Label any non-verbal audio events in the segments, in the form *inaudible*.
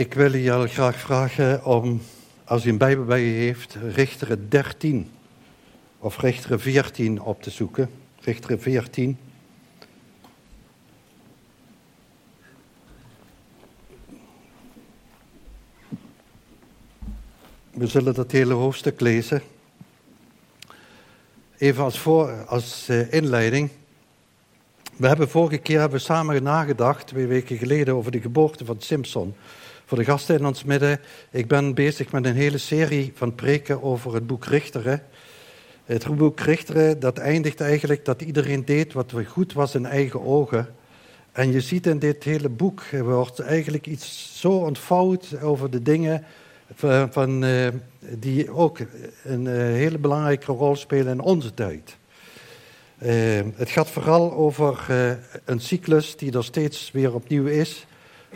Ik wil je al graag vragen om, als u een Bijbel bij je heeft, Richteren 13 of Richteren 14 op te zoeken. Richteren 14. We zullen dat hele hoofdstuk lezen. Even als, voor, als uh, inleiding. We hebben vorige keer hebben we samen nagedacht, twee weken geleden, over de geboorte van Simpson. Voor de gasten in ons midden, ik ben bezig met een hele serie van preken over het boek Richteren. Het boek Richteren, dat eindigt eigenlijk dat iedereen deed wat goed was in eigen ogen. En je ziet in dit hele boek, wordt eigenlijk iets zo ontvouwd over de dingen van, uh, die ook een uh, hele belangrijke rol spelen in onze tijd. Uh, het gaat vooral over een cyclus die er steeds weer opnieuw is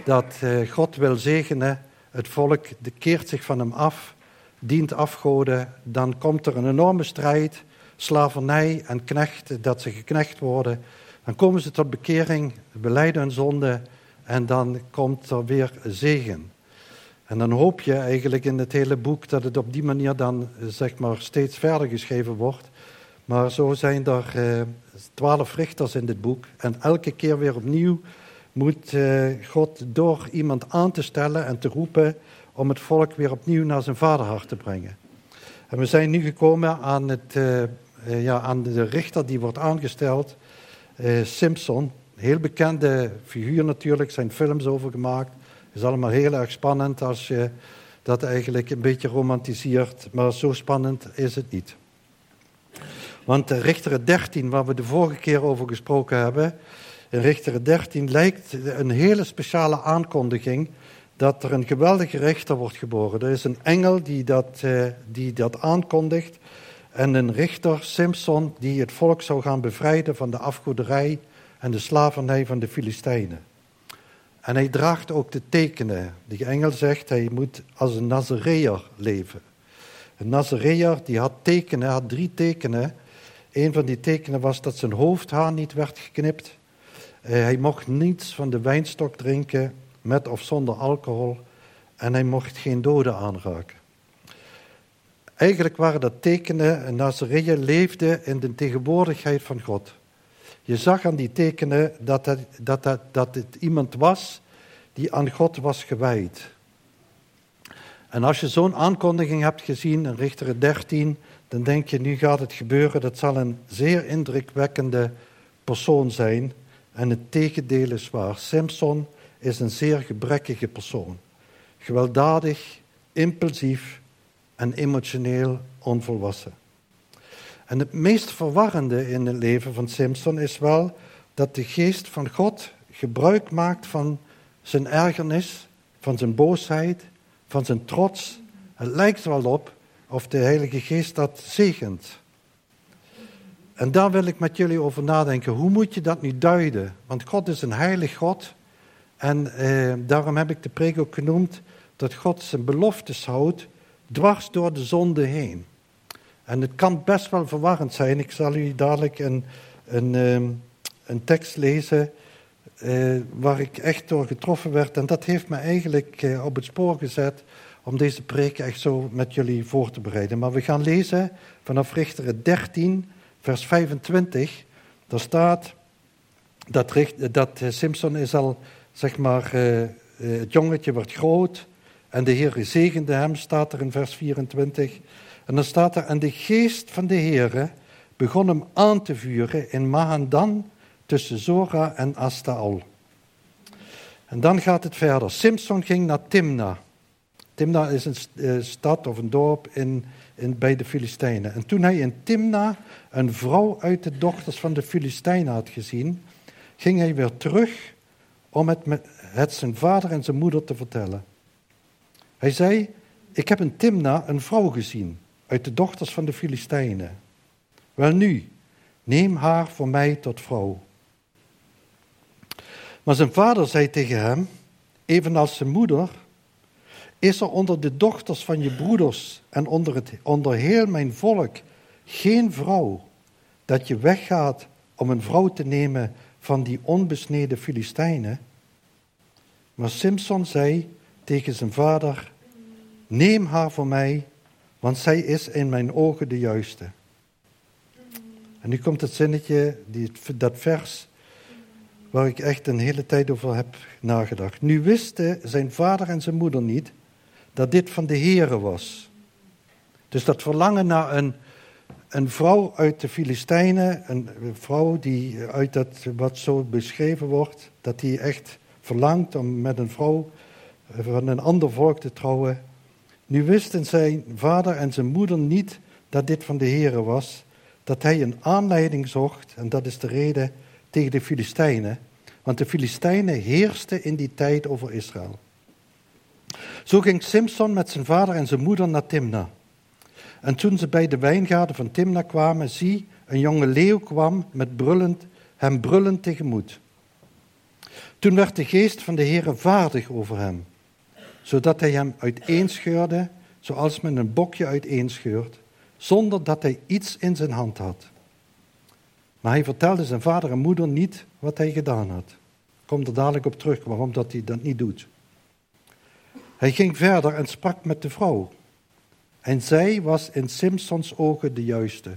dat uh, God wil zegenen, het volk keert zich van hem af, dient afgoden, dan komt er een enorme strijd, slavernij en knecht, dat ze geknecht worden. Dan komen ze tot bekering, beleiden hun zonde en dan komt er weer zegen. En dan hoop je eigenlijk in het hele boek dat het op die manier dan zeg maar steeds verder geschreven wordt. Maar zo zijn er uh, twaalf richters in dit boek en elke keer weer opnieuw moet uh, God door iemand aan te stellen en te roepen om het volk weer opnieuw naar zijn vaderhart te brengen. En we zijn nu gekomen aan, het, uh, uh, ja, aan de richter die wordt aangesteld, Simpson. Heel bekende figuur natuurlijk, zijn films over gemaakt. Is allemaal heel erg spannend als je dat eigenlijk een beetje romantiseert, maar zo spannend is het niet. Want de Richter 13, waar we de vorige keer over gesproken hebben, in Richter 13 lijkt een hele speciale aankondiging dat er een geweldige rechter wordt geboren. Er is een engel die dat, uh, die dat aankondigt en een richter, Simpson, die het volk zou gaan bevrijden van de afgoederij en de slavernij van de Filistijnen. En hij draagt ook de tekenen. Die engel zegt hij moet als een Nazareër leven. Een Nazareër die had tekenen, had drie tekenen. Een van die tekenen was dat zijn hoofdhaar niet werd geknipt. Eh, hij mocht niets van de wijnstok drinken, met of zonder alcohol. En hij mocht geen doden aanraken. Eigenlijk waren dat tekenen, en Nazareë leefde in de tegenwoordigheid van God. Je zag aan die tekenen dat het, dat, dat het iemand was die aan God was gewijd. En als je zo'n aankondiging hebt gezien in Richter 13, dan denk je, nu gaat het gebeuren. Dat zal een zeer indrukwekkende persoon zijn. En het tegendeel is waar. Simpson is een zeer gebrekkige persoon. Gewelddadig, impulsief en emotioneel onvolwassen. En het meest verwarrende in het leven van Simpson is wel dat de geest van God gebruik maakt van zijn ergernis, van zijn boosheid, van zijn trots. Het lijkt wel op of de Heilige Geest dat zegent. En daar wil ik met jullie over nadenken. Hoe moet je dat nu duiden? Want God is een heilig God. En eh, daarom heb ik de preek ook genoemd dat God zijn beloftes houdt dwars door de zonde heen. En het kan best wel verwarrend zijn. Ik zal u dadelijk een, een, ehm, een tekst lezen eh, waar ik echt door getroffen werd. En dat heeft me eigenlijk eh, op het spoor gezet om deze preek echt zo met jullie voor te bereiden. Maar we gaan lezen vanaf Richteren 13 vers 25, daar staat dat, dat eh, Simpson is al, zeg maar, uh, het jongetje wordt groot en de Heer zegende hem, staat er in vers 24. En dan staat er, en de geest van de Heer begon hem aan te vuren in Mahandan tussen Zora en Astaal. En dan gaat het verder. Simpson ging naar Timna. Timna is een stad of een dorp in in, bij de Filistijnen. En toen hij in Timna een vrouw uit de dochters van de Filistijnen had gezien, ging hij weer terug om het, met, het zijn vader en zijn moeder te vertellen. Hij zei, ik heb in Timna een vrouw gezien uit de dochters van de Filistijnen. Wel nu, neem haar voor mij tot vrouw. Maar zijn vader zei tegen hem, evenals zijn moeder, is er onder de dochters van je broeders en onder, het, onder heel mijn volk geen vrouw dat je weggaat om een vrouw te nemen van die onbesneden Filistijnen? Maar Simpson zei, tegen zijn vader: Neem haar voor mij, want zij is in mijn ogen de juiste. En nu komt het zinnetje, die, dat vers, waar ik echt een hele tijd over heb nagedacht. Nu wisten zijn vader en zijn moeder niet dat dit van de Here was. Dus dat verlangen naar een, een vrouw uit de Filistijnen, een vrouw die uit dat wat zo beschreven wordt, dat die echt verlangt om met een vrouw van een ander volk te trouwen. Nu wisten zijn vader en zijn moeder niet dat dit van de Here was, dat hij een aanleiding zocht, en dat is de reden tegen de Filistijnen, want de Filistijnen heersten in die tijd over Israël. Zo ging Simson met zijn vader en zijn moeder naar Timna. En toen ze bij de wijngaarden van Timna kwamen, zie, een jonge leeuw kwam met brullend, hem brullend tegemoet. Toen werd de geest van de Heere vaardig over hem, zodat hij hem uiteenscheurde, zoals men een bokje uiteenscheurt, zonder dat hij iets in zijn hand had. Maar hij vertelde zijn vader en moeder niet wat hij gedaan had. Ik kom er dadelijk op terug waarom dat hij dat niet doet. Hij ging verder en sprak met de vrouw. En zij was in Simpsons ogen de juiste.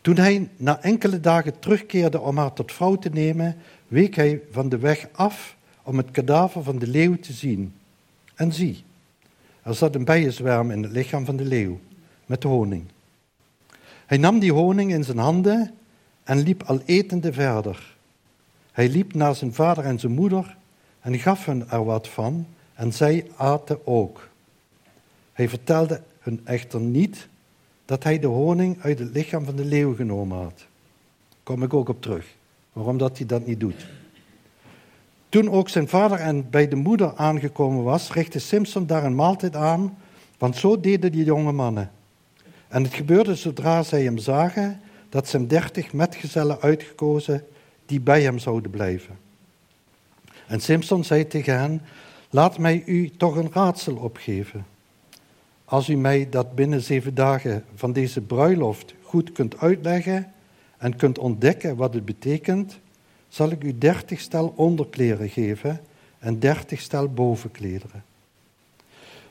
Toen hij na enkele dagen terugkeerde om haar tot vrouw te nemen, week hij van de weg af om het kadaver van de leeuw te zien. En zie, er zat een bijenzwerm in het lichaam van de leeuw, met honing. Hij nam die honing in zijn handen en liep al etende verder. Hij liep naar zijn vader en zijn moeder en gaf hun er wat van, en zij aten ook. Hij vertelde hun echter niet dat hij de honing uit het lichaam van de leeuw genomen had. Kom ik ook op terug, waarom dat hij dat niet doet. Toen ook zijn vader en bij de moeder aangekomen was, richtte Simpson daar een maaltijd aan, want zo deden die jonge mannen. En het gebeurde zodra zij hem zagen, dat zijn dertig metgezellen uitgekozen die bij hem zouden blijven. En Simpson zei tegen hen, laat mij u toch een raadsel opgeven. Als u mij dat binnen zeven dagen van deze bruiloft goed kunt uitleggen en kunt ontdekken wat het betekent, zal ik u dertig stel onderkleren geven en dertig stel bovenklederen.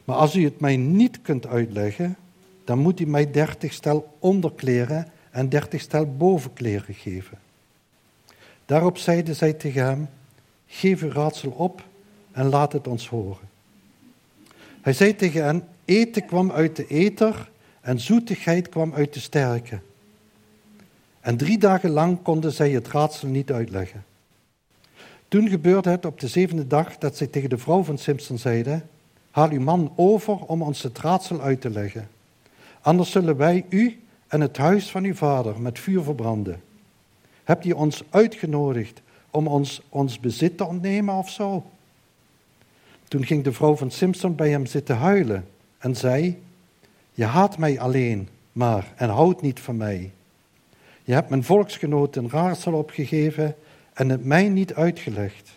Maar als u het mij niet kunt uitleggen, dan moet u mij dertig stel onderkleren en dertig stel bovenkleren geven. Daarop zeiden zij tegen hem, geef uw raadsel op en laat het ons horen. Hij zei tegen hen, eten kwam uit de eter en zoetigheid kwam uit de sterke. En drie dagen lang konden zij het raadsel niet uitleggen. Toen gebeurde het op de zevende dag dat zij tegen de vrouw van Simpson zeiden, haal uw man over om ons het raadsel uit te leggen. Anders zullen wij u en het huis van uw vader met vuur verbranden. Hebt u ons uitgenodigd om ons ons bezit te ontnemen of zo? Toen ging de vrouw van Simpson bij hem zitten huilen en zei: Je haat mij alleen, maar en houdt niet van mij. Je hebt mijn volksgenoot een opgegeven en het mij niet uitgelegd.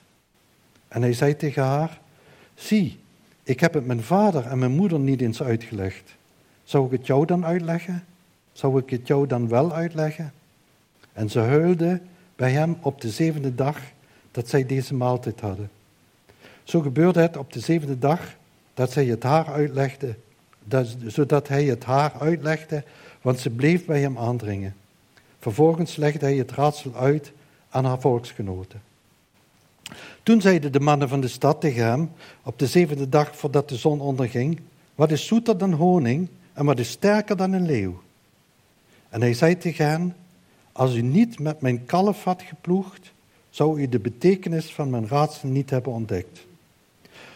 En hij zei tegen haar: Zie, ik heb het mijn vader en mijn moeder niet eens uitgelegd. Zou ik het jou dan uitleggen? Zou ik het jou dan wel uitleggen? En ze huilde bij hem op de zevende dag dat zij deze maaltijd hadden. Zo gebeurde het op de zevende dag dat zij het haar uitlegde, dat, zodat hij het haar uitlegde, want ze bleef bij hem aandringen. Vervolgens legde hij het raadsel uit aan haar volksgenoten. Toen zeiden de mannen van de stad tegen hem, op de zevende dag voordat de zon onderging, wat is zoeter dan honing en wat is sterker dan een leeuw? En hij zei tegen hen, als u niet met mijn kalf had geploegd, zou u de betekenis van mijn raadsel niet hebben ontdekt.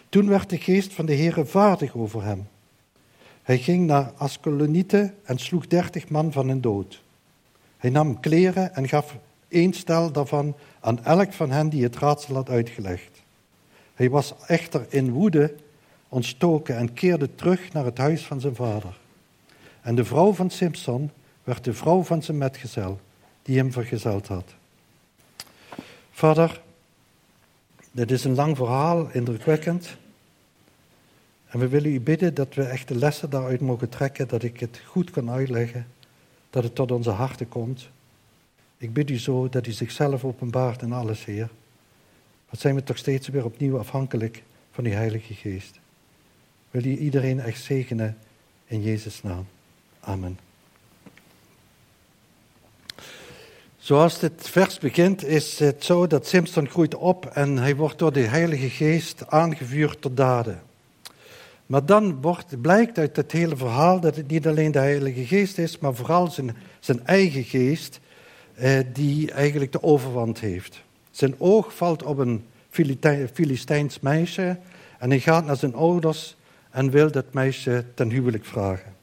Toen werd de geest van de Heere vaardig over hem. Hij ging naar Askelonieten en sloeg dertig man van hen dood. Hij nam kleren en gaf één stel daarvan aan elk van hen die het raadsel had uitgelegd. Hij was echter in woede ontstoken en keerde terug naar het huis van zijn vader. En de vrouw van Simpson werd de vrouw van zijn metgezel, die hem vergezeld had. Vader, dit is een lang verhaal, indrukwekkend. En we willen u bidden dat we echt de lessen daaruit mogen trekken, dat ik het goed kan uitleggen, dat het tot onze harten komt. Ik bid u zo dat u zichzelf openbaart in alles, Heer. Wat zijn we toch steeds weer opnieuw afhankelijk van die Heilige Geest. Wil je iedereen echt zegenen in Jezus' naam. Amen. Zoals dit vers begint, is het zo dat Simpson groeit op en hij wordt door de Heilige Geest aangevuurd tot daden. Maar dan wordt, blijkt uit het hele verhaal dat het niet alleen de Heilige Geest is, maar vooral zijn, zijn eigen geest eh, die eigenlijk de overwand heeft. Zijn oog valt op een Filistijns meisje en hij gaat naar zijn ouders en wil dat meisje ten huwelijk vragen.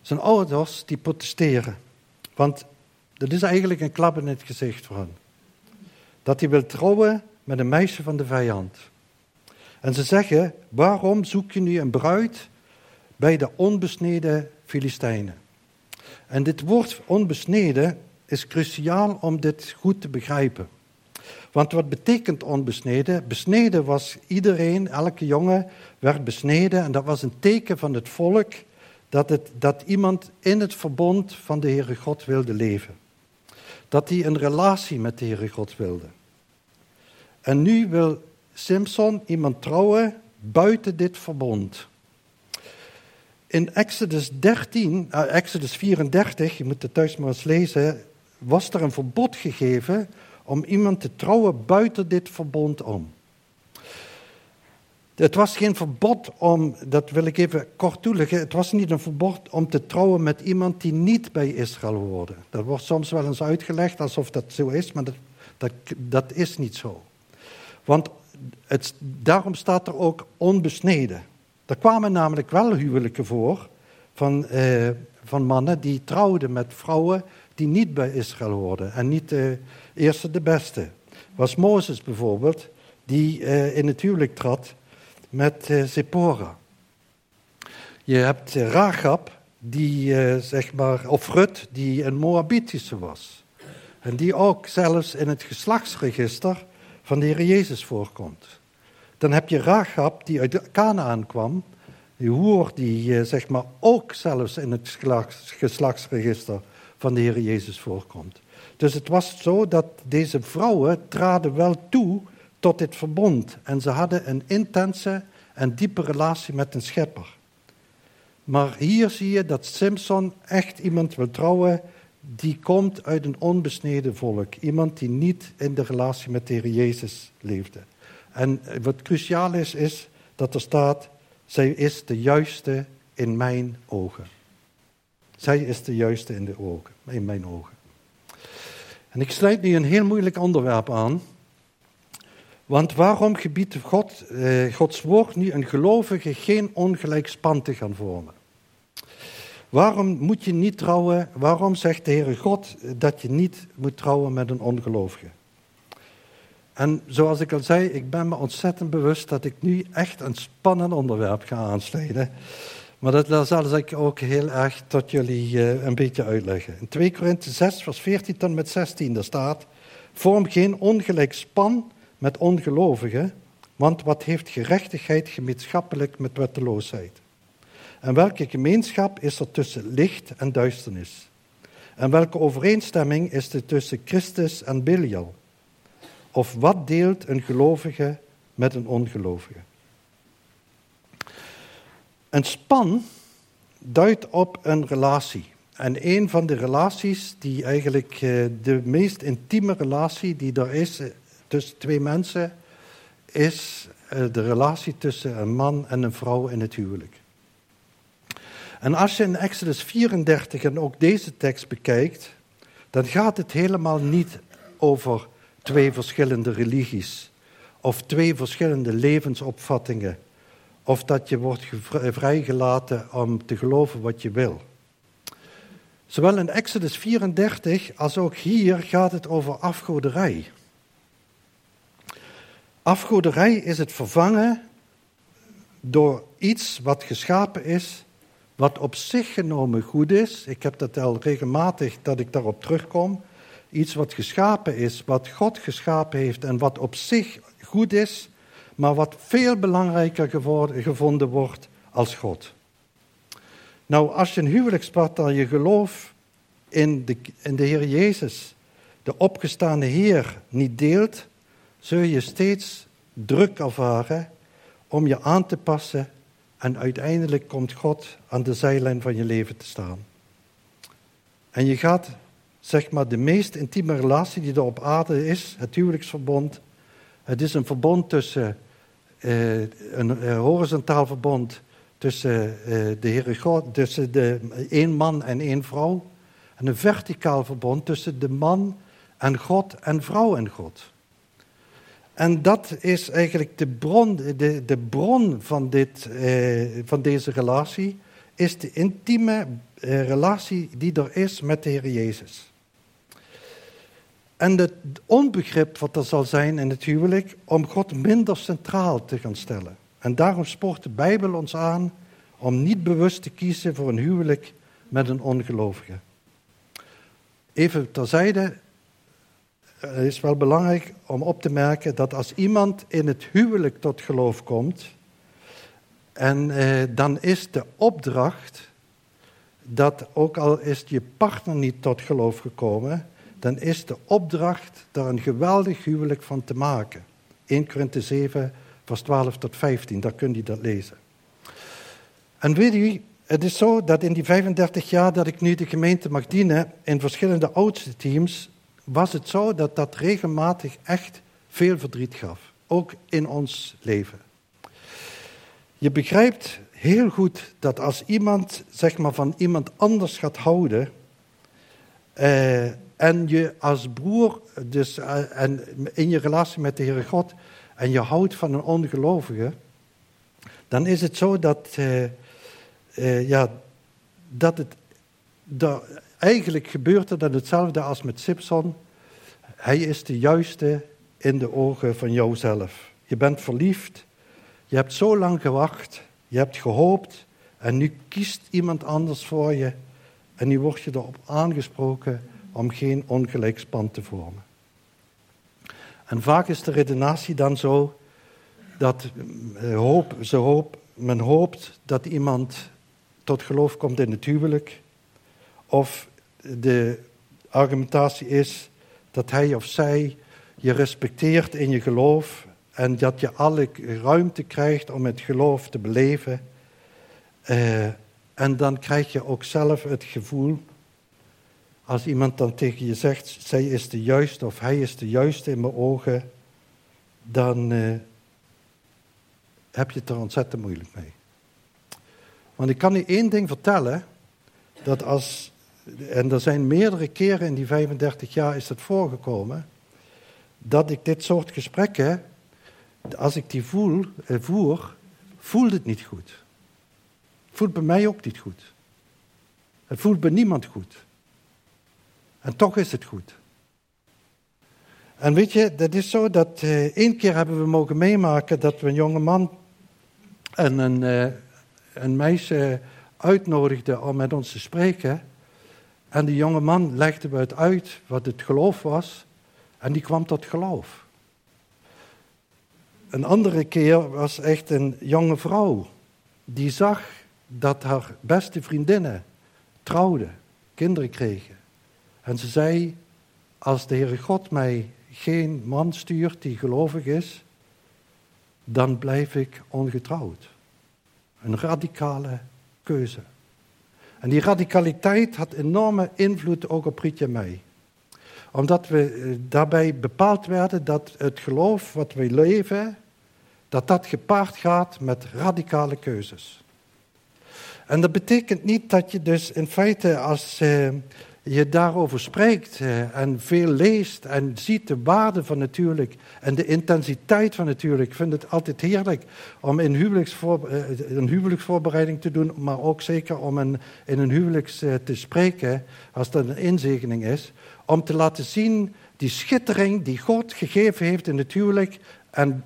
Zijn ouders die protesteren, want dat is eigenlijk een klap in het gezicht voor hen. Dat hij wil trouwen met een meisje van de vijand. En ze zeggen, waarom zoek je nu een bruid bij de onbesneden Filistijnen? En dit woord onbesneden is cruciaal om dit goed te begrijpen. Want wat betekent onbesneden? Besneden was iedereen, elke jongen werd besneden en dat was een teken van het volk dat, het, dat iemand in het verbond van de Heere God wilde leven. Dat hij een relatie met de Heere God wilde. En nu wil Simpson iemand trouwen buiten dit verbond. In Exodus 13, uh, Exodus 34, je moet het thuis maar eens lezen, was er een verbod gegeven om iemand te trouwen buiten dit verbond om. Het was geen verbod om, dat wil ik even kort toelichten, het was niet een verbod om te trouwen met iemand die niet bij Israël hoorde. Dat wordt soms wel eens uitgelegd alsof dat zo is, maar dat, dat, is niet zo. Want het, daarom staat er ook onbesneden. Er kwamen namelijk wel huwelijken voor van, eh, van mannen die trouwden met vrouwen die niet bij Israël hoorden en niet de eerste de beste. Was Mozes bijvoorbeeld, die eh, in het huwelijk trad met Zippora. Je hebt uh, Rahab, die, uh, zeg maar, of Rut, die een Moabitische was. En die ook zelfs in het geslachtsregister van de Heer Jezus voorkomt. Dan heb je Rahab, die uit Canaan kwam, die hoer die zeg maar ook zelfs in het geslachtsregister van de Heer Jezus voorkomt. Dus het was zo dat deze vrouwen traden wel toe tot dit verbond. En ze hadden een intense en diepe relatie met een schepper. Maar hier zie je dat Simpson echt iemand wil trouwen die komt uit een onbesneden volk. Iemand die niet in de relatie met de Heer Jezus leefde. En wat cruciaal is, is dat er staat, zij is de juiste in mijn ogen. Zij is de juiste in, de ogen, in mijn ogen. En ik sluit nu een heel moeilijk onderwerp aan. Want waarom gebiedt God, eh, Gods woord nu een gelovige geen ongelijk span te gaan vormen? Waarom moet je niet trouwen? Waarom zegt de Heere God dat je niet moet trouwen met een ongelovige? En zoals ik al zei, ik ben me ontzettend bewust dat ik nu echt een spannend onderwerp ga aansnijden. Maar dat zal ik ook heel erg tot jullie uh, een beetje uitleggen. In 2 Korinthe 6, vers 14 tot met 16, daar staat... Vorm geen ongelijk span met ongelovigen, want wat heeft gerechtigheid gemeenschappelijk met wetteloosheid? En welke gemeenschap is er tussen licht en duisternis? En welke overeenstemming is er tussen Christus en Belial? Of wat deelt een gelovige met een ongelovige? Een span duidt op een relatie. En een van de relaties die eigenlijk eh, de meest intieme relatie die er is tussen twee mensen, is eh, de relatie tussen een man en een vrouw in het huwelijk. En als je in Exodus 34 en ook deze tekst bekijkt, dan gaat het helemaal niet over twee verschillende religies of twee verschillende levensopvattingen of dat je wordt vrijgelaten om te geloven wat je wil. Zowel in Exodus 34 als ook hier gaat het over afgoderij. Afgoderij is het vervangen door iets wat geschapen is, wat op zich genomen goed is. Ik heb dat al regelmatig dat ik daarop terugkom. Iets wat geschapen is, wat God geschapen heeft en wat op zich goed is, maar wat veel belangrijker gevonden wordt als God. Nou, als je een huwelijkspartner je geloof in de, in de Heer Jezus, de opgestaande Heer, niet deelt, zul je steeds druk ervaren om je aan te passen en uiteindelijk komt God aan de zijlijn van je leven te staan. En je gaat, zeg maar, de meest intieme relatie die er op aarde is, het huwelijksverbond. Het is een verbond tussen, uh, een horizontaal verbond tussen uh, de Heere God, tussen de, één man en één vrouw. En een verticaal verbond tussen de man en God en vrouw en God. En dat is eigenlijk de bron, de, de bron van, dit, eh, van deze relatie, is de intieme eh, relatie die er is met de Heer Jezus. En het onbegrip wat er zal zijn in het huwelijk om God minder centraal te gaan stellen. En daarom spoort de Bijbel ons aan om niet bewust te kiezen voor een huwelijk met een ongelovige. Even terzijde, het is wel belangrijk om op te merken dat als iemand in het huwelijk tot geloof komt, en eh, dan is de opdracht dat ook al is je partner niet tot geloof gekomen, dan is de opdracht daar een geweldig huwelijk van te maken. 1 Korinthe 7, vers 12 tot 15, daar kunt u dat lezen. En weet u, het is zo dat in die 35 jaar dat ik nu de gemeente mag dienen, in verschillende oudste teams, was het zo dat dat regelmatig echt veel verdriet gaf. Ook in ons leven. Je begrijpt heel goed dat als iemand zeg maar, van iemand anders gaat houden. Eh, en je als broer, dus, eh, en in je relatie met de Heere God. en je houdt van een ongelovige. dan is het zo dat. Eh, eh ja, dat het. Dat, eigenlijk gebeurt er dan hetzelfde als met Simpson. Hij is de juiste in de ogen van jouzelf. Je bent verliefd. Je hebt zo lang gewacht. Je hebt gehoopt. En nu kiest iemand anders voor je. En nu word je erop aangesproken om geen ongelijk span te vormen. En vaak is de redenatie dan zo dat eh, hoop, hoop, men hoopt dat iemand tot geloof komt in het huwelijk. Of de argumentatie is dat hij of zij je respecteert in je geloof en dat je alle ruimte krijgt om het geloof te beleven. Uh, en dan krijg je ook zelf het gevoel, als iemand dan tegen je zegt, zij is de juiste of hij is de juiste in mijn ogen, dan uh, heb je het er ontzettend moeilijk mee. Want ik kan u één ding vertellen, dat als en er zijn meerdere keren in die 35 jaar is het voorgekomen, dat ik dit soort gesprekken, als ik die voel, eh, voer, voelt het niet goed. Voelt bij mij ook niet goed. Het voelt bij niemand goed. En toch is het goed. En weet je, dat is zo dat uh, één keer hebben we mogen meemaken dat we een jonge man en een, uh, een meisje uitnodigden om met ons te spreken. En die jonge man legde het uit wat het geloof was. En die kwam tot geloof. Een andere keer was echt een jonge vrouw. Die zag dat haar beste vriendinnen trouwden, kinderen kregen. En ze zei, als de Heere God mij geen man stuurt die gelovig is, dan blijf ik ongetrouwd. Een radicale keuze. En die radicaliteit had enorme invloed ook op Rietje mij. Omdat we eh, daarbij bepaald werden dat het geloof wat we leven, dat dat gepaard gaat met radicale keuzes. En dat betekent niet dat je dus in feite als eh, je daarover spreekt eh, en veel leest en ziet de waarde van natuurlijk en de intensiteit van natuurlijk. Ik vind het altijd heerlijk om in eh, een huwelijksvoorbereiding te doen, maar ook zeker om in een huwelijks eh, te spreken, als dat een inzegening is, om te laten zien die schittering die God gegeven heeft in het huwelijk. En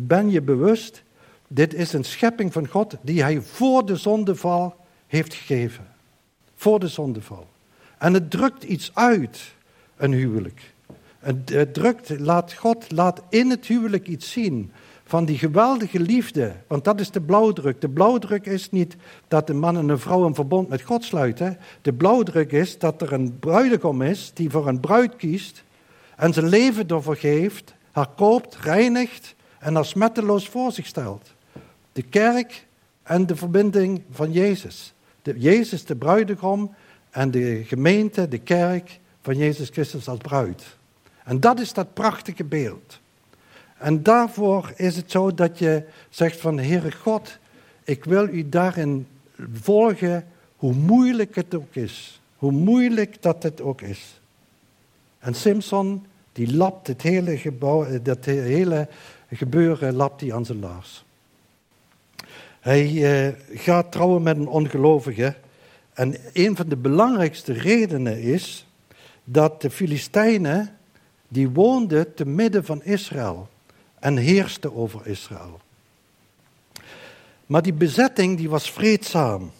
ben je bewust, dit is een schepping van God die hij voor de zondeval heeft gegeven. Voor de zondeval. En het drukt iets uit, een huwelijk. Het, drukt, laat God laat in het huwelijk iets zien van die geweldige liefde. Want dat is de blauwdruk. De blauwdruk is niet dat een man en een vrouw een verbond met God sluiten. De blauwdruk is dat er een bruidegom is die voor een bruid kiest en zijn leven ervoor geeft, haar koopt, reinigt en haar smetteloos voor zich stelt. De kerk en de verbinding van Jezus. De, Jezus de bruidegom en de gemeente, de kerk van Jezus Christus als bruid. En dat is dat prachtige beeld. En daarvoor is het zo dat je zegt van Heere God, ik wil u daarin volgen, hoe moeilijk het ook is. Hoe moeilijk dat het ook is. En Simpson, die lapt het hele, gebouw, eh, dat hele gebeuren lapt hij aan zijn laars. Hij eh, gaat trouwen met een ongelovige. En een van de belangrijkste redenen is dat de Filistijnen, die woonden te midden van Israël en heersten over Israël. Maar die bezetting die was vreedzaam.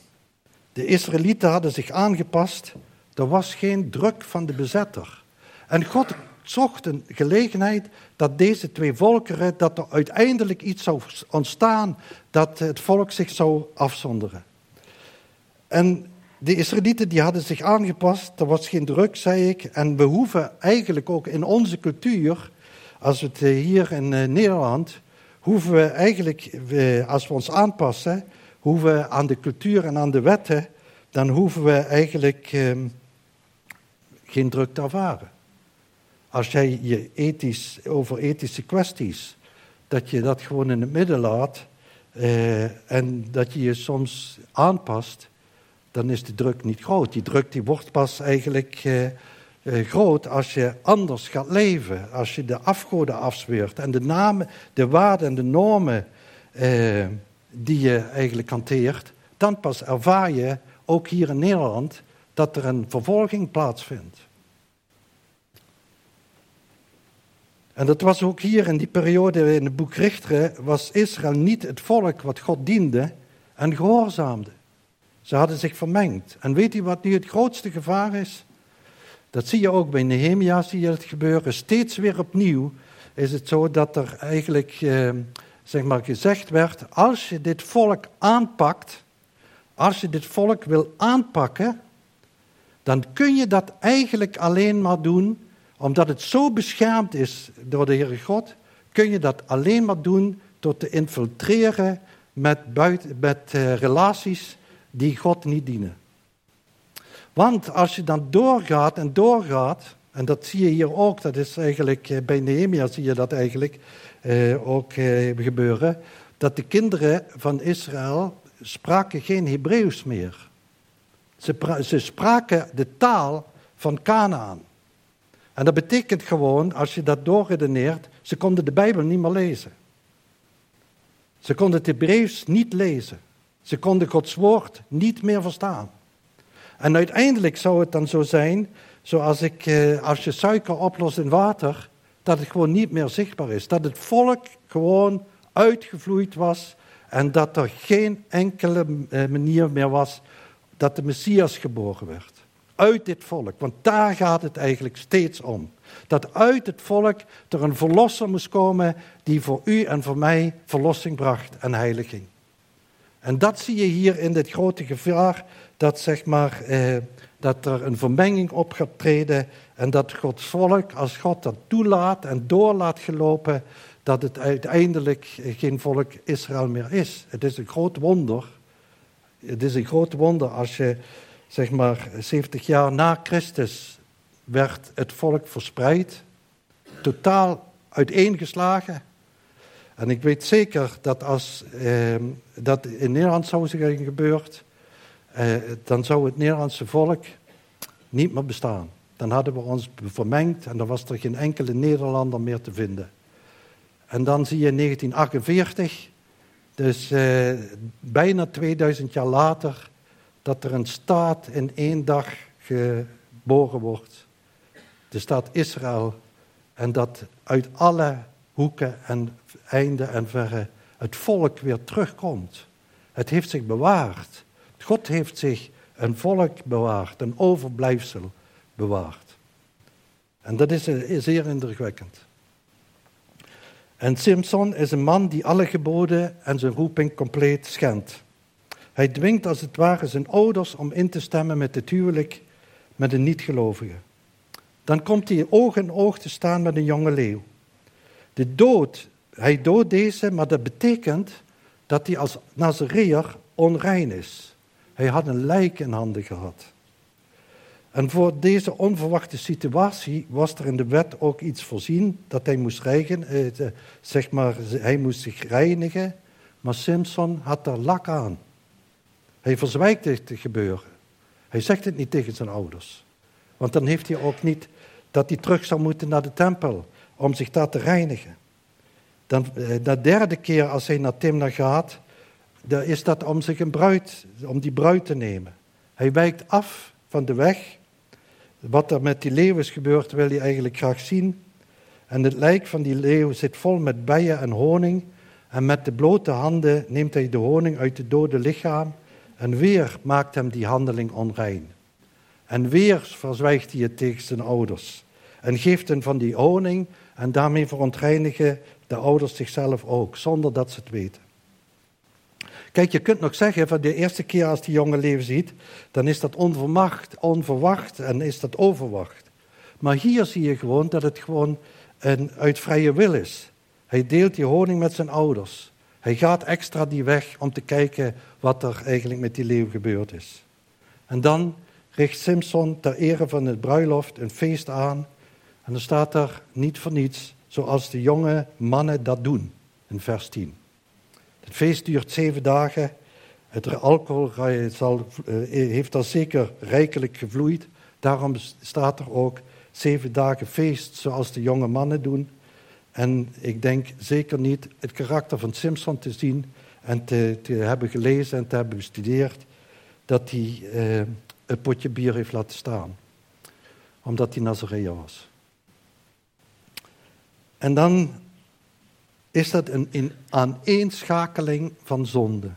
De Israëlieten hadden zich aangepast. Er was geen druk van de bezetter. En God zocht een gelegenheid dat deze twee volkeren, dat er uiteindelijk iets zou ontstaan, dat het volk zich zou afzonderen. En de Israëlieten die hadden zich aangepast, er was geen druk, zei ik. En we hoeven eigenlijk ook in onze cultuur, als we het eh, hier in eh, Nederland, hoeven we eigenlijk, als we ons aanpassen, hoeven we aan de cultuur en aan de wetten, dan hoeven we eigenlijk ehm, geen druk te ervaren. Als jij je ethisch, over ethische kwesties, dat je dat gewoon in het midden laat eh, en dat je je soms aanpast, dan is de druk niet groot. Die druk die wordt pas eigenlijk eh, eh, groot als je anders gaat leven. Als je de afgoden afzweert en de namen, de waarden en de normen eh, die je eigenlijk hanteert. Dan pas ervaar je, ook hier in Nederland, dat er een vervolging plaatsvindt. En dat was ook hier in die periode in het boek Richteren, was Israël niet het volk wat God diende en gehoorzaamde. Ze hadden zich vermengd. En weet u wat nu het grootste gevaar is? Dat zie je ook bij Nehemia, zie je het gebeuren. Steeds weer opnieuw is het zo dat er eigenlijk eh, zeg maar gezegd werd, als je dit volk aanpakt, als je dit volk wil aanpakken, dan kun je dat eigenlijk alleen maar doen omdat het zo beschermd is door de Heere God, kun je dat alleen maar doen door te infiltreren met, buiten, met uh, relaties die God niet dienen. Want als je dan doorgaat en doorgaat, en dat zie je hier ook, dat is eigenlijk eh, bij Nehemia zie je dat eigenlijk eh, ook eh, gebeuren, dat de kinderen van Israël spraken geen Hebreeuws meer. Ze, spraken de taal van Canaan. En dat betekent gewoon, als je dat doorredeneert, ze konden de Bijbel niet meer lezen. Ze konden het Hebreeuws niet lezen. Ze konden Gods woord niet meer verstaan. En uiteindelijk zou het dan zo zijn, zoals ik, eh, als je suiker oplost in water, dat het gewoon niet meer zichtbaar is. Dat het volk gewoon uitgevloeid was en dat er geen enkele eh, manier meer was dat de Messias geboren werd. Uit dit volk, want daar gaat het eigenlijk steeds om. Dat uit het volk er een verlosser moest komen die voor u en voor mij verlossing bracht en heiliging. En dat zie je hier in dit grote gevaar, dat, zeg maar, eh, dat er een vermenging op gaat treden en dat Gods volk, als God dat toelaat en door laat gelopen, dat het uiteindelijk geen volk Israël meer is. Het is een groot wonder. Het is een groot wonder als je, zeg maar, 70 jaar na Christus werd het volk verspreid, totaal uiteengeslagen. En ik weet zeker dat als eh, dat in Nederland zou zijn gebeurd, eh, dan zou het Nederlandse volk niet meer bestaan. Dan hadden we ons vermengd en dan was er geen enkele Nederlander meer te vinden. En dan zie je in 1948, dus eh, bijna 2000 jaar later, dat er een staat in één dag geboren wordt. De staat Israël. En dat uit alle hoeken en einden en verre het volk weer terugkomt. Het heeft zich bewaard. God heeft zich een volk bewaard, een overblijfsel bewaard. En dat is zeer indrukwekkend. En Simpson is een man die alle geboden en zijn roeping compleet schendt. Hij dwingt als het ware zijn ouders om in te stemmen met het huwelijk met een niet-gelovige. Dan komt hij oog in oog te staan met een jonge leeuw. De dood, hij doodt deze, maar dat betekent dat hij als Nazareër onrein is. Hij had een lijk in handen gehad. En voor deze onverwachte situatie was er in de wet ook iets voorzien dat hij moest reinigen, eh, zeg maar, hij moest zich reinigen, maar Simpson had daar lak aan. Hij verzwijgt het gebeuren. Hij zegt het niet tegen zijn ouders. Want dan heeft hij ook niet dat hij terug zou moeten naar de tempel om zich daar te reinigen. Dan, eh, de derde keer als hij naar Timna gaat, is dat om zich een bruid, om die bruid te nemen. Hij wijkt af van de weg. Wat er met die leeuw is gebeurd, wil hij eigenlijk graag zien. En het lijk van die leeuw zit vol met bijen en honing. En met de blote handen neemt hij de honing uit het dode lichaam. En weer maakt hem die handeling onrein. En weer verzwijgt hij het tegen zijn ouders. En geeft hen van die honing. En daarmee verontreinigen de ouders zichzelf ook, zonder dat ze het weten. Kijk, je kunt nog zeggen van de eerste keer als die jongen leven ziet, dan is dat onverwacht, onverwacht en is dat overwacht. Maar hier zie je gewoon dat het gewoon een uit vrije wil is. Hij deelt die honing met zijn ouders. Hij gaat extra die weg om te kijken wat er eigenlijk met die leeuw gebeurd is. En dan richt Simpson ter ere van het bruiloft een feest aan. En dan staat er niet voor niets, zoals de jonge mannen dat doen, in vers 10. Het feest duurt zeven dagen. Het alcohol zal, eh, heeft al zeker rijkelijk gevloeid. Daarom staat er ook zeven dagen feest, zoals de jonge mannen doen. En ik denk zeker niet het karakter van Simpson te zien en te, hebben gelezen en te hebben bestudeerd, dat hij eh, een potje bier heeft laten staan. Omdat hij Nazareër was. En dan is dat een, een aaneenschakeling van zonde.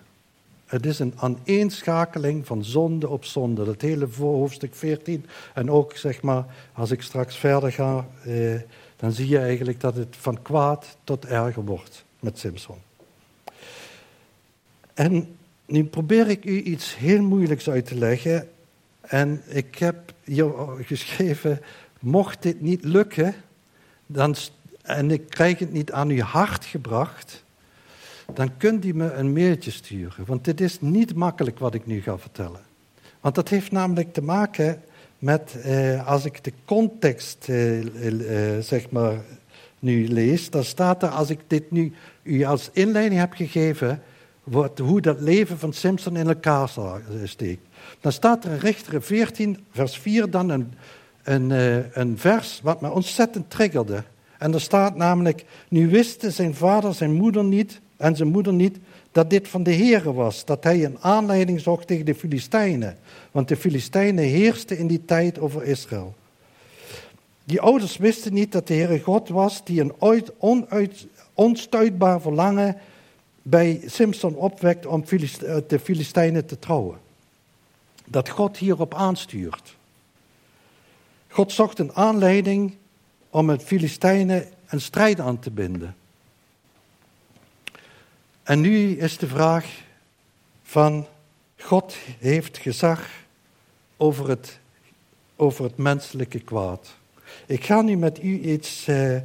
Het is een aaneenschakeling van zonde op zonde. Dat hele hoofdstuk 14. En ook, zeg maar, als ik straks verder ga, eh, dan zie je eigenlijk dat het van kwaad tot erger wordt met Simpson. En nu probeer ik u iets heel moeilijks uit te leggen. En ik heb hier *laughs* geschreven, mocht dit niet lukken, dan en ik krijg het niet aan uw hart gebracht, dan kunt u me een mailtje sturen. Want dit is niet makkelijk wat ik nu ga vertellen. Want dat heeft namelijk te maken met, eh, als ik de context eh, eh, zeg maar nu lees, dan staat er, als ik dit nu u als inleiding heb gegeven, hoe dat leven van Simpson in elkaar steekt. Dan staat er in Richter 14, vers 4, dan een, een, eh, een vers wat me ontzettend triggerde. En er staat namelijk, nu wisten zijn vader zijn moeder niet en zijn moeder niet dat dit van de Heere was, dat hij een aanleiding zocht tegen de Filistijnen. Want de Filistijnen heersten in die tijd over Israël. Die ouders wisten niet dat de Heere God was die een ooit onuit, onstuitbaar verlangen bij Simpson opwekt om eh, de Filistijnen te trouwen. Dat God hierop aanstuurt. God zocht een aanleiding om met Filistijnen een strijd aan te binden. En nu is de vraag van God heeft gezag over het, over het menselijke kwaad. Ik ga nu met u iets, eh,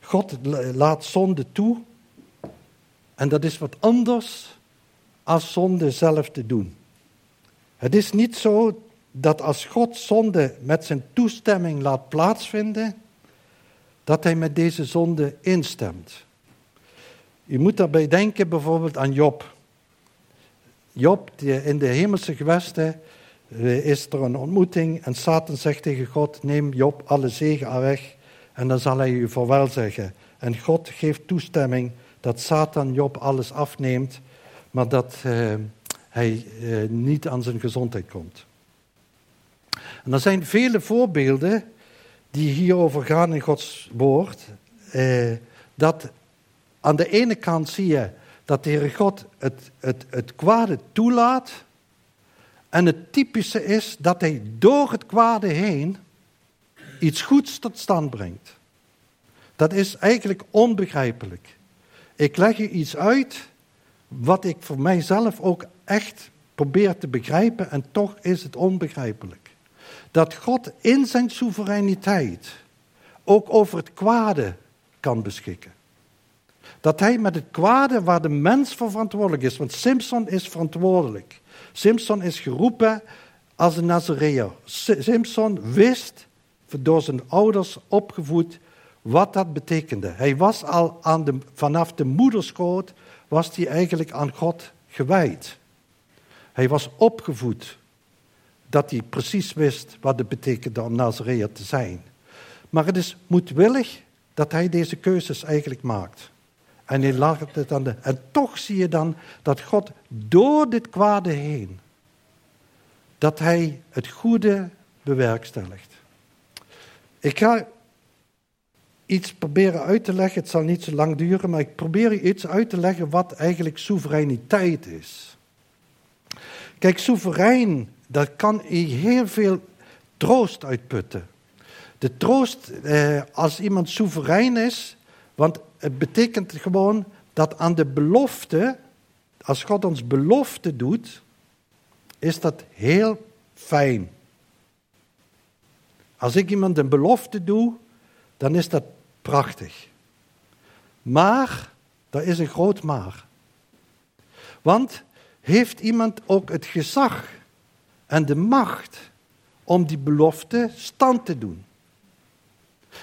God laat zonde toe en dat is wat anders als zonde zelf te doen. Het is niet zo dat als God zonde met zijn toestemming laat plaatsvinden, dat hij met deze zonde instemt. U moet daarbij denken bijvoorbeeld aan Job. Job, die in de hemelse gewesten eh, is er een ontmoeting en Satan zegt tegen God, neem Job alle zegen aan weg en dan zal hij u voorwel zeggen. En God geeft toestemming dat Satan Job alles afneemt, maar dat uh, hij uh, niet aan zijn gezondheid komt. En er zijn vele voorbeelden die hierover gaan in Gods woord, eh, dat aan de ene kant zie je dat de Heere God het, het, het kwade toelaat. En het typische is dat hij door het kwade heen iets goeds tot stand brengt. Dat is eigenlijk onbegrijpelijk. Ik leg je iets uit wat ik voor mijzelf ook echt probeer te begrijpen en toch is het onbegrijpelijk dat God in zijn soevereiniteit ook over het kwade kan beschikken. Dat hij met het kwade waar de mens voor verantwoordelijk is, want Simpson is verantwoordelijk. Simpson is geroepen als een Nazareër. Simpson wist, door zijn ouders opgevoed, wat dat betekende. Hij was al aan de, vanaf de moederschoot, was hij eigenlijk aan God gewijd. Hij was opgevoed dat hij precies wist wat het betekende om Nazareër te zijn. Maar het is moedwillig dat hij deze keuzes eigenlijk maakt. En hij laat het aan de. En toch zie je dan dat God door dit kwade heen, dat hij het goede bewerkstelligt. Ik ga iets proberen uit te leggen. Het zal niet zo lang duren, maar ik probeer iets uit te leggen wat eigenlijk soevereiniteit is. Kijk, soeverein, daar kan je heel veel troost uitputten. De troost, eh, als iemand soeverein is, want het betekent gewoon dat aan de belofte, als God ons belofte doet, is dat heel fijn. Als ik iemand een belofte doe, dan is dat prachtig. Maar, er is een groot maar. Want heeft iemand ook het gezag en de macht om die belofte stand te doen?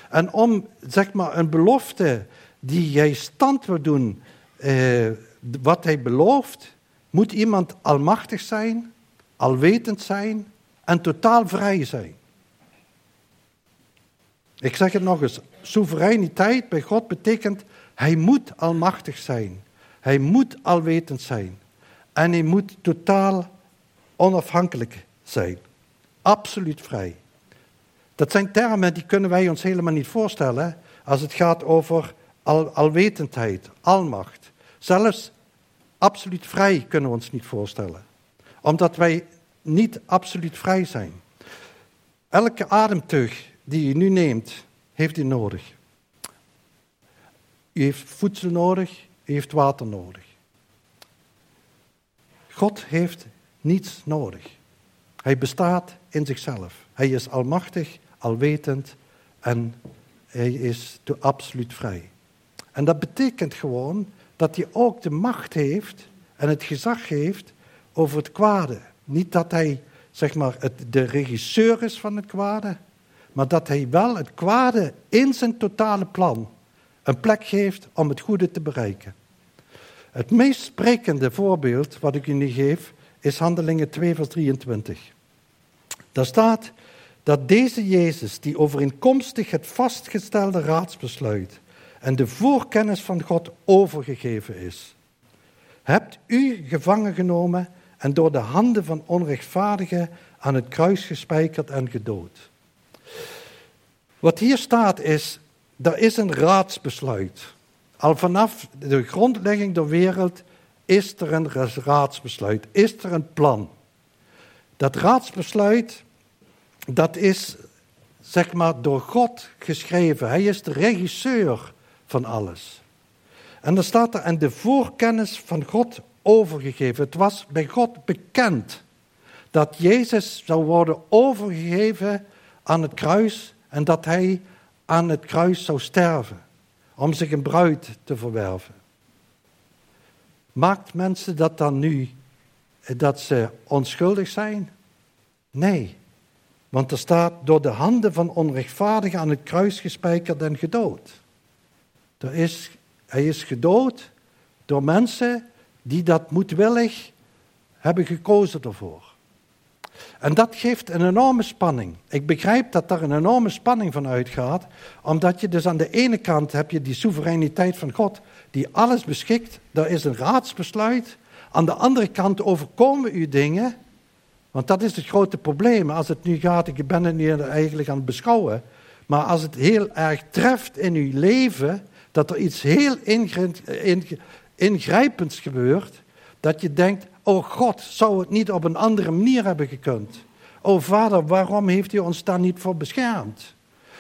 En om, zeg maar, een belofte die jij stand wil doen, eh, wat hij belooft, moet iemand almachtig zijn, alwetend zijn en totaal vrij zijn. Ik zeg het nog eens, soevereiniteit bij God betekent, hij moet almachtig zijn. Hij moet alwetend zijn. En hij moet totaal onafhankelijk zijn. Absoluut vrij. Dat zijn termen die kunnen wij ons helemaal niet voorstellen als het gaat over al, alwetendheid, almacht. Zelfs absoluut vrij kunnen we ons niet voorstellen. Omdat wij niet absoluut vrij zijn. Elke ademteug die u nu neemt, heeft u nodig. U heeft voedsel nodig, u heeft water nodig. God heeft niets nodig. Hij bestaat in zichzelf. Hij is almachtig, alwetend en hij is absoluut vrij. En dat betekent gewoon dat hij ook de macht heeft en het gezag heeft over het kwade. Niet dat hij zeg maar, het, de regisseur is van het kwade, maar dat hij wel het kwade in zijn totale plan een plek geeft om het goede te bereiken. Het meest sprekende voorbeeld wat ik nu geef is Handelingen 2, vers 23. Daar staat dat deze Jezus, die overeenkomstig het vastgestelde raadsbesluit en de voorkennis van God overgegeven is, hebt u gevangen genomen en door de handen van onrechtvaardigen aan het kruis gespijkerd en gedood. Wat hier staat is, er is een raadsbesluit. Al vanaf de grondlegging der wereld is er een raadsbesluit, is er een plan. Dat raadsbesluit, dat is zeg maar door God geschreven. Hij is de regisseur van alles. En dan staat er, en de voorkennis van God overgegeven. Het was bij God bekend dat Jezus zou worden overgegeven aan het kruis en dat hij aan het kruis zou sterven om zich een bruid te verwerven. Maakt mensen dat dan nu dat ze onschuldig zijn? Nee, want er staat door de handen van onrechtvaardigen aan het kruis gespijkerd en gedood. Er is, hij is gedood door mensen die dat moedwillig hebben gekozen ervoor. En dat geeft een enorme spanning. Ik begrijp dat daar een enorme spanning van uitgaat, omdat je dus aan de ene kant heb je die soevereiniteit van God, die alles beschikt, daar is een raadsbesluit. Aan de andere kant overkomen u dingen, want dat is het grote probleem. Als het nu gaat, ik ben het nu eigenlijk aan het beschouwen, maar als het heel erg treft in uw leven, dat er iets heel ingrijpends gebeurt, dat je denkt, oh God, zou het niet op een andere manier hebben gekund? Oh Vader, waarom heeft u ons daar niet voor beschermd?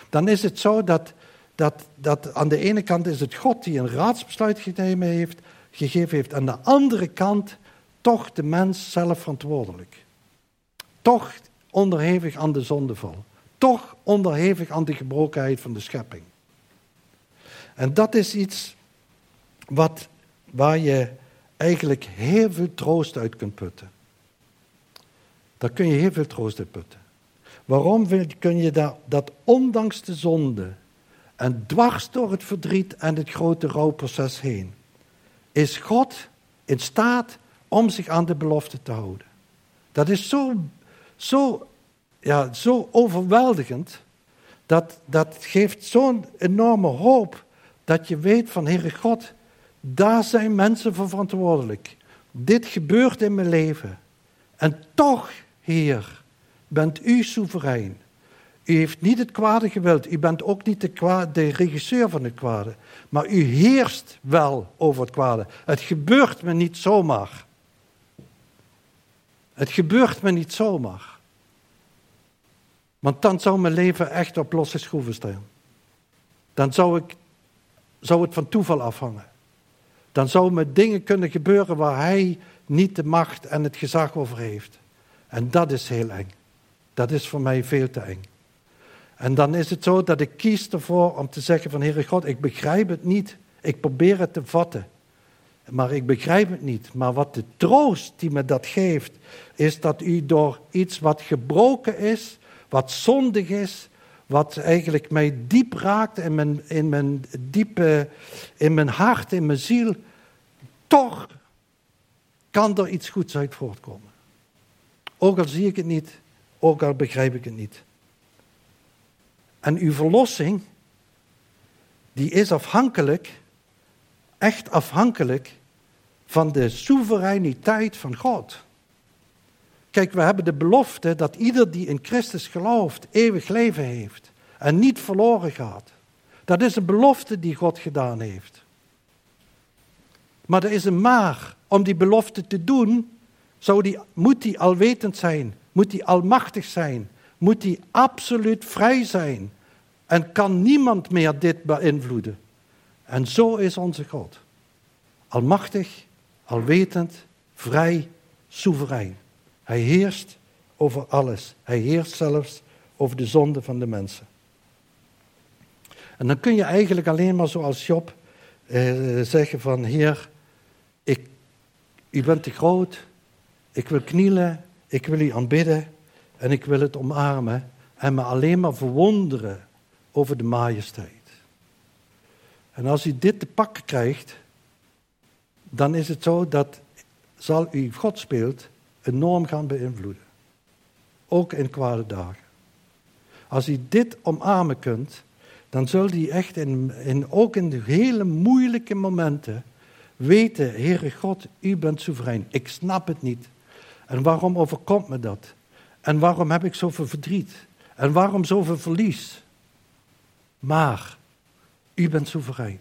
Dan is het zo dat, dat, dat aan de ene kant is het God die een raadsbesluit gegeven heeft, gegeven heeft, aan de andere kant toch de mens zelf verantwoordelijk. Toch onderhevig aan de zondeval. Toch onderhevig aan de gebrokenheid van de schepping. En dat is iets wat, waar je eigenlijk heel veel troost uit kunt putten. Daar kun je heel veel troost uit putten. Waarom kun je dat, dat ondanks de zonde en dwars door het verdriet en het grote rouwproces heen, is God in staat om zich aan de belofte te houden. Dat is zo, zo, ja, zo overweldigend. Dat, dat geeft zo'n enorme hoop dat je weet van Heere God, daar zijn mensen voor verantwoordelijk. Dit gebeurt in mijn leven. En toch, Heer, bent u soeverein. U heeft niet het kwade gewild. U bent ook niet de, de regisseur van het kwade. Maar u heerst wel over het kwade. Het gebeurt me niet zomaar. Het gebeurt me niet zomaar. Want dan zou mijn leven echt op losse schroeven staan. Dan zou, ik, zou het van toeval afhangen. Dan zouden me dingen kunnen gebeuren waar hij niet de macht en het gezag over heeft. En dat is heel eng. Dat is voor mij veel te eng. En dan is het zo dat ik kies ervoor om te zeggen van Heere God, ik begrijp het niet. Ik probeer het te vatten. Maar ik begrijp het niet. Maar wat de troost die me dat geeft, is dat u door iets wat gebroken is, wat zondig is, wat eigenlijk mij diep raakt in mijn, in mijn diepe, in mijn hart, in mijn ziel, toch kan er iets goeds uit voortkomen. Ook al zie ik het niet, ook al begrijp ik het niet. En uw verlossing, die is afhankelijk, echt afhankelijk van de soevereiniteit van God. Kijk, we hebben de belofte dat ieder die in Christus gelooft eeuwig leven heeft en niet verloren gaat. Dat is een belofte die God gedaan heeft. Maar er is een maar. Om die belofte te doen, zou die, moet die alwetend zijn, moet die almachtig zijn, moet die absoluut vrij zijn. En kan niemand meer dit beïnvloeden. En zo is onze God. Almachtig, alwetend, vrij, soeverein. Hij heerst over alles. Hij heerst zelfs over de zonde van de mensen. En dan kun je eigenlijk alleen maar zoals Job eh, zeggen van Heer, ik, u bent te groot, ik wil knielen, ik wil u aanbidden en ik wil het omarmen en me alleen maar verwonderen over de majesteit. En als u dit te pakken krijgt, dan is het zo dat zal u God speelt enorm gaan beïnvloeden. Ook in kwade dagen. Als u dit omarmen kunt, dan zult u echt in, in, ook in de hele moeilijke momenten weten, Heere God, u bent soeverein. Ik snap het niet. En waarom overkomt me dat? En waarom heb ik zoveel verdriet? En waarom zoveel verlies? Maar u bent soeverein.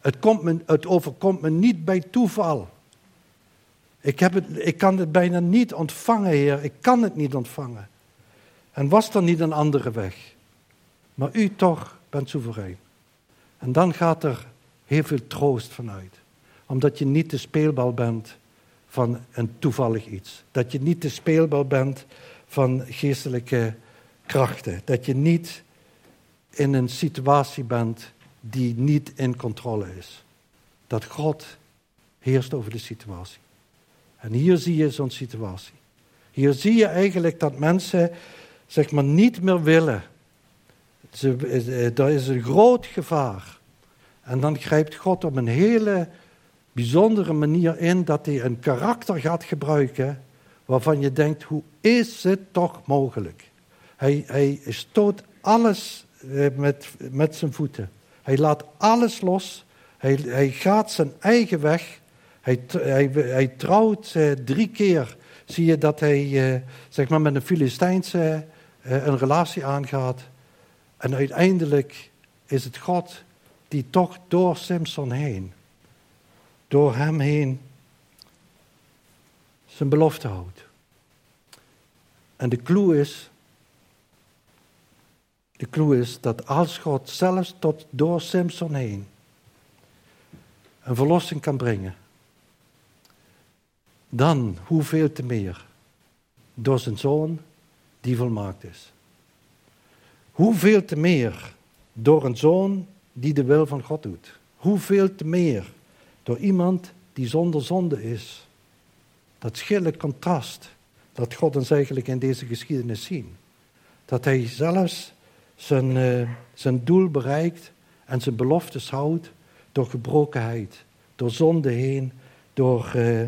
Het, komt me, het overkomt me niet bij toeval. Ik, heb het, ik kan het bijna niet ontvangen, Heer. Ik kan het niet ontvangen. En was er niet een andere weg? Maar u toch bent soeverein. En dan gaat er heel veel troost vanuit. Omdat je niet de speelbal bent van een toevallig iets. Dat je niet de speelbal bent van geestelijke krachten. Dat je niet in een situatie bent die niet in controle is. Dat God heerst over de situatie. En hier zie je zo'n situatie. Hier zie je eigenlijk dat mensen zeg maar niet meer willen. Ze, eh, er is een groot gevaar. En dan grijpt God op een hele bijzondere manier in dat hij een karakter gaat gebruiken waarvan je denkt, hoe is het toch mogelijk? Hij, hij stoot alles eh, met, met zijn voeten. Hij laat alles los. Hij, hij gaat zijn eigen weg. Hij, hij, hij trouwt eh, drie keer. Zie je dat hij eh, zeg maar met een Filistijnse eh, een relatie aangaat. En uiteindelijk is het God die toch door Simpson heen, door hem heen, zijn belofte houdt. En de clue is, de clue is dat als God zelfs tot door Simpson heen een verlossing kan brengen, dan hoeveel te meer door zijn zoon die volmaakt is. Hoeveel te meer door een zoon die de wil van God doet. Hoeveel te meer Door iemand die zonder zonde is. Dat schille contrast dat God ons eigenlijk in deze geschiedenis zien. Dat hij zelfs zijn, uh, zijn doel bereikt en zijn beloftes houdt door gebrokenheid, door zonde heen, door uh,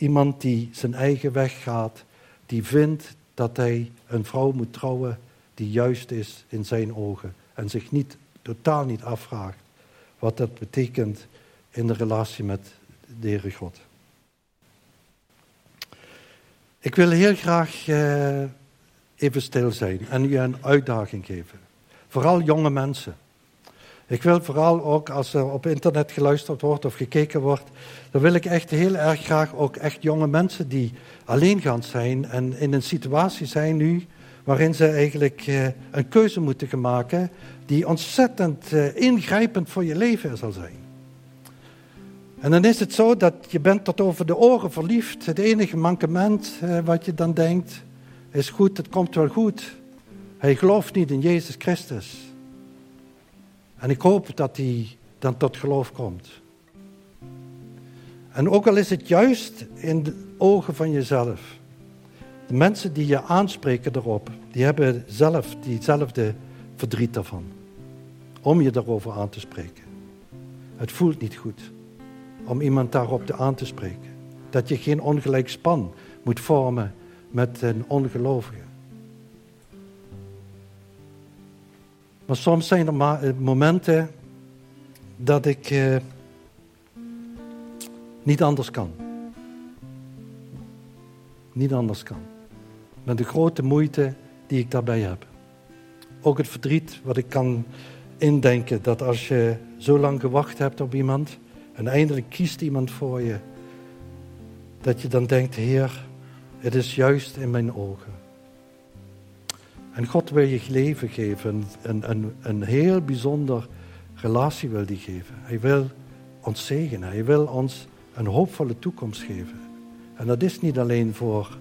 iemand die zijn eigen weg gaat, die vindt dat hij een vrouw moet trouwen die juist is in zijn ogen en zich niet, totaal niet afvraagt wat dat betekent in de relatie met de Heere God. Ik wil heel graag uh, even stil zijn en u een uitdaging geven. Vooral jonge mensen. Ik wil vooral ook als er op internet geluisterd wordt of gekeken wordt, dan wil ik echt heel erg graag ook echt jonge mensen die alleen gaan zijn en in een situatie zijn nu waarin ze eigenlijk uh, een keuze moeten maken die ontzettend uh, ingrijpend voor je leven zal zijn. En dan is het zo dat je bent tot over de oren verliefd. Het enige mankement uh, wat je dan denkt is goed, het komt wel goed. Hij gelooft niet in Jezus Christus. En ik hoop dat hij dan tot geloof komt. En ook al is het juist in de ogen van jezelf. De mensen die je aanspreken erop, die hebben zelf diezelfde verdriet daarvan. Om je daarover aan te spreken. Het voelt niet goed om iemand daarop aan te spreken. Dat je geen ongelijk span moet vormen met een ongelovige. Maar soms zijn er eh, momenten dat ik eh, niet anders kan. Niet anders kan. Met de grote moeite die ik daarbij heb. Ook het verdriet wat ik kan indenken dat als je zo lang gewacht hebt op iemand en eindelijk kiest iemand voor je, dat je dan denkt, Heer, het is juist in mijn ogen. En God wil je leven geven, een, een, een heel bijzonder relatie wil die geven. Hij wil ons zegenen, hij wil ons een hoopvolle toekomst geven. En dat is niet alleen voor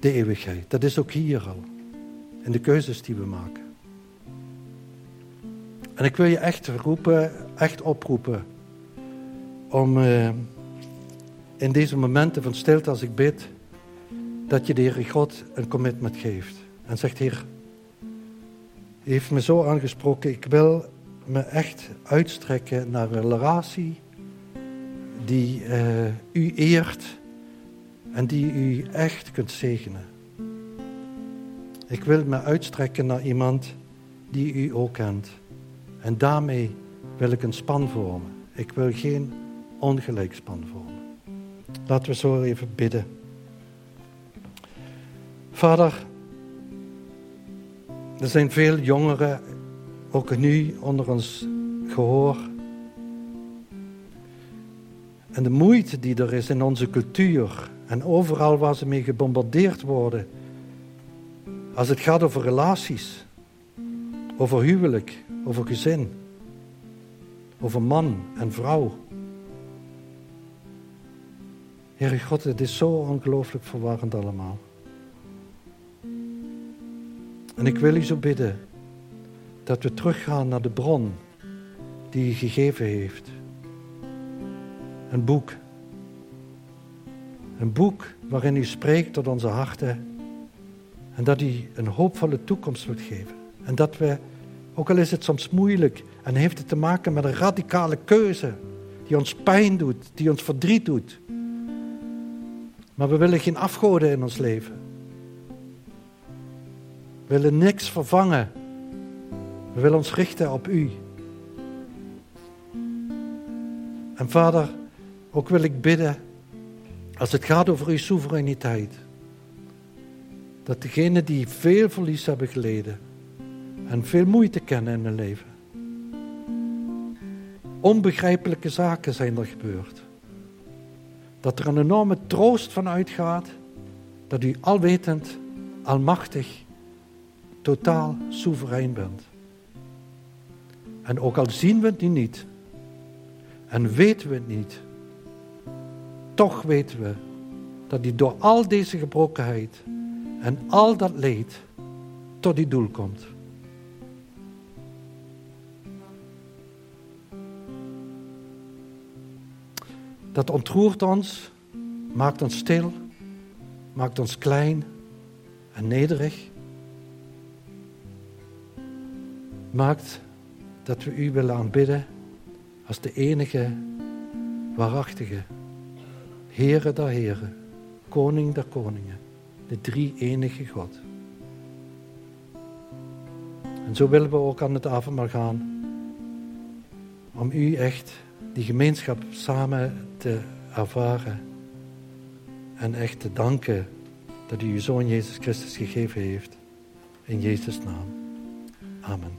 de eeuwigheid, dat is ook hier al, in de keuzes die we maken. En ik wil je echt roepen, echt oproepen, om uh, in deze momenten van stilte als ik bid, dat je de Heer God een commitment geeft. En zegt, Heer, heeft me zo aangesproken, ik wil me echt uitstrekken naar een relatie die uh, u eert en die u echt kunt zegenen. Ik wil me uitstrekken naar iemand die u ook kent. En daarmee wil ik een span vormen. Ik wil geen ongelijk span vormen. Laten we zo even bidden. Vader, er zijn veel jongeren, ook nu onder ons gehoor. En de moeite die er is in onze cultuur en overal waar ze mee gebombardeerd worden, als het gaat over relaties, over huwelijk, over gezin, over man en vrouw. Heere God, het is zo ongelooflijk verwarrend allemaal. En ik wil u zo bidden dat we teruggaan naar de bron die u gegeven heeft. Een boek. Een boek waarin u spreekt tot onze harten en dat u een hoopvolle toekomst wilt geven. En dat we ook al is het soms moeilijk en heeft het te maken met een radicale keuze die ons pijn doet, die ons verdriet doet. Maar we willen geen afgoden in ons leven. We willen niks vervangen. We willen ons richten op U. En vader, ook wil ik bidden, als het gaat over uw soevereiniteit, dat degenen die veel verlies hebben geleden, en veel moeite kennen in hun leven. Onbegrijpelijke zaken zijn er gebeurd. Dat er een enorme troost van uitgaat dat u alwetend, almachtig, totaal soeverein bent. En ook al zien we het niet en weten we het niet, toch weten we dat u door al deze gebrokenheid en al dat leed tot die doel komt. Dat ontroert ons, maakt ons stil, maakt ons klein en nederig. Maakt dat we u willen aanbidden als de enige waarachtige Heere der Heren, Koning der Koningen, de drie enige God. En zo willen we ook aan het avondmaal gaan, om u echt die gemeenschap samen te ervaren en echt te danken dat u uw Zoon Jezus Christus gegeven heeft. In Jezus' naam. Amen.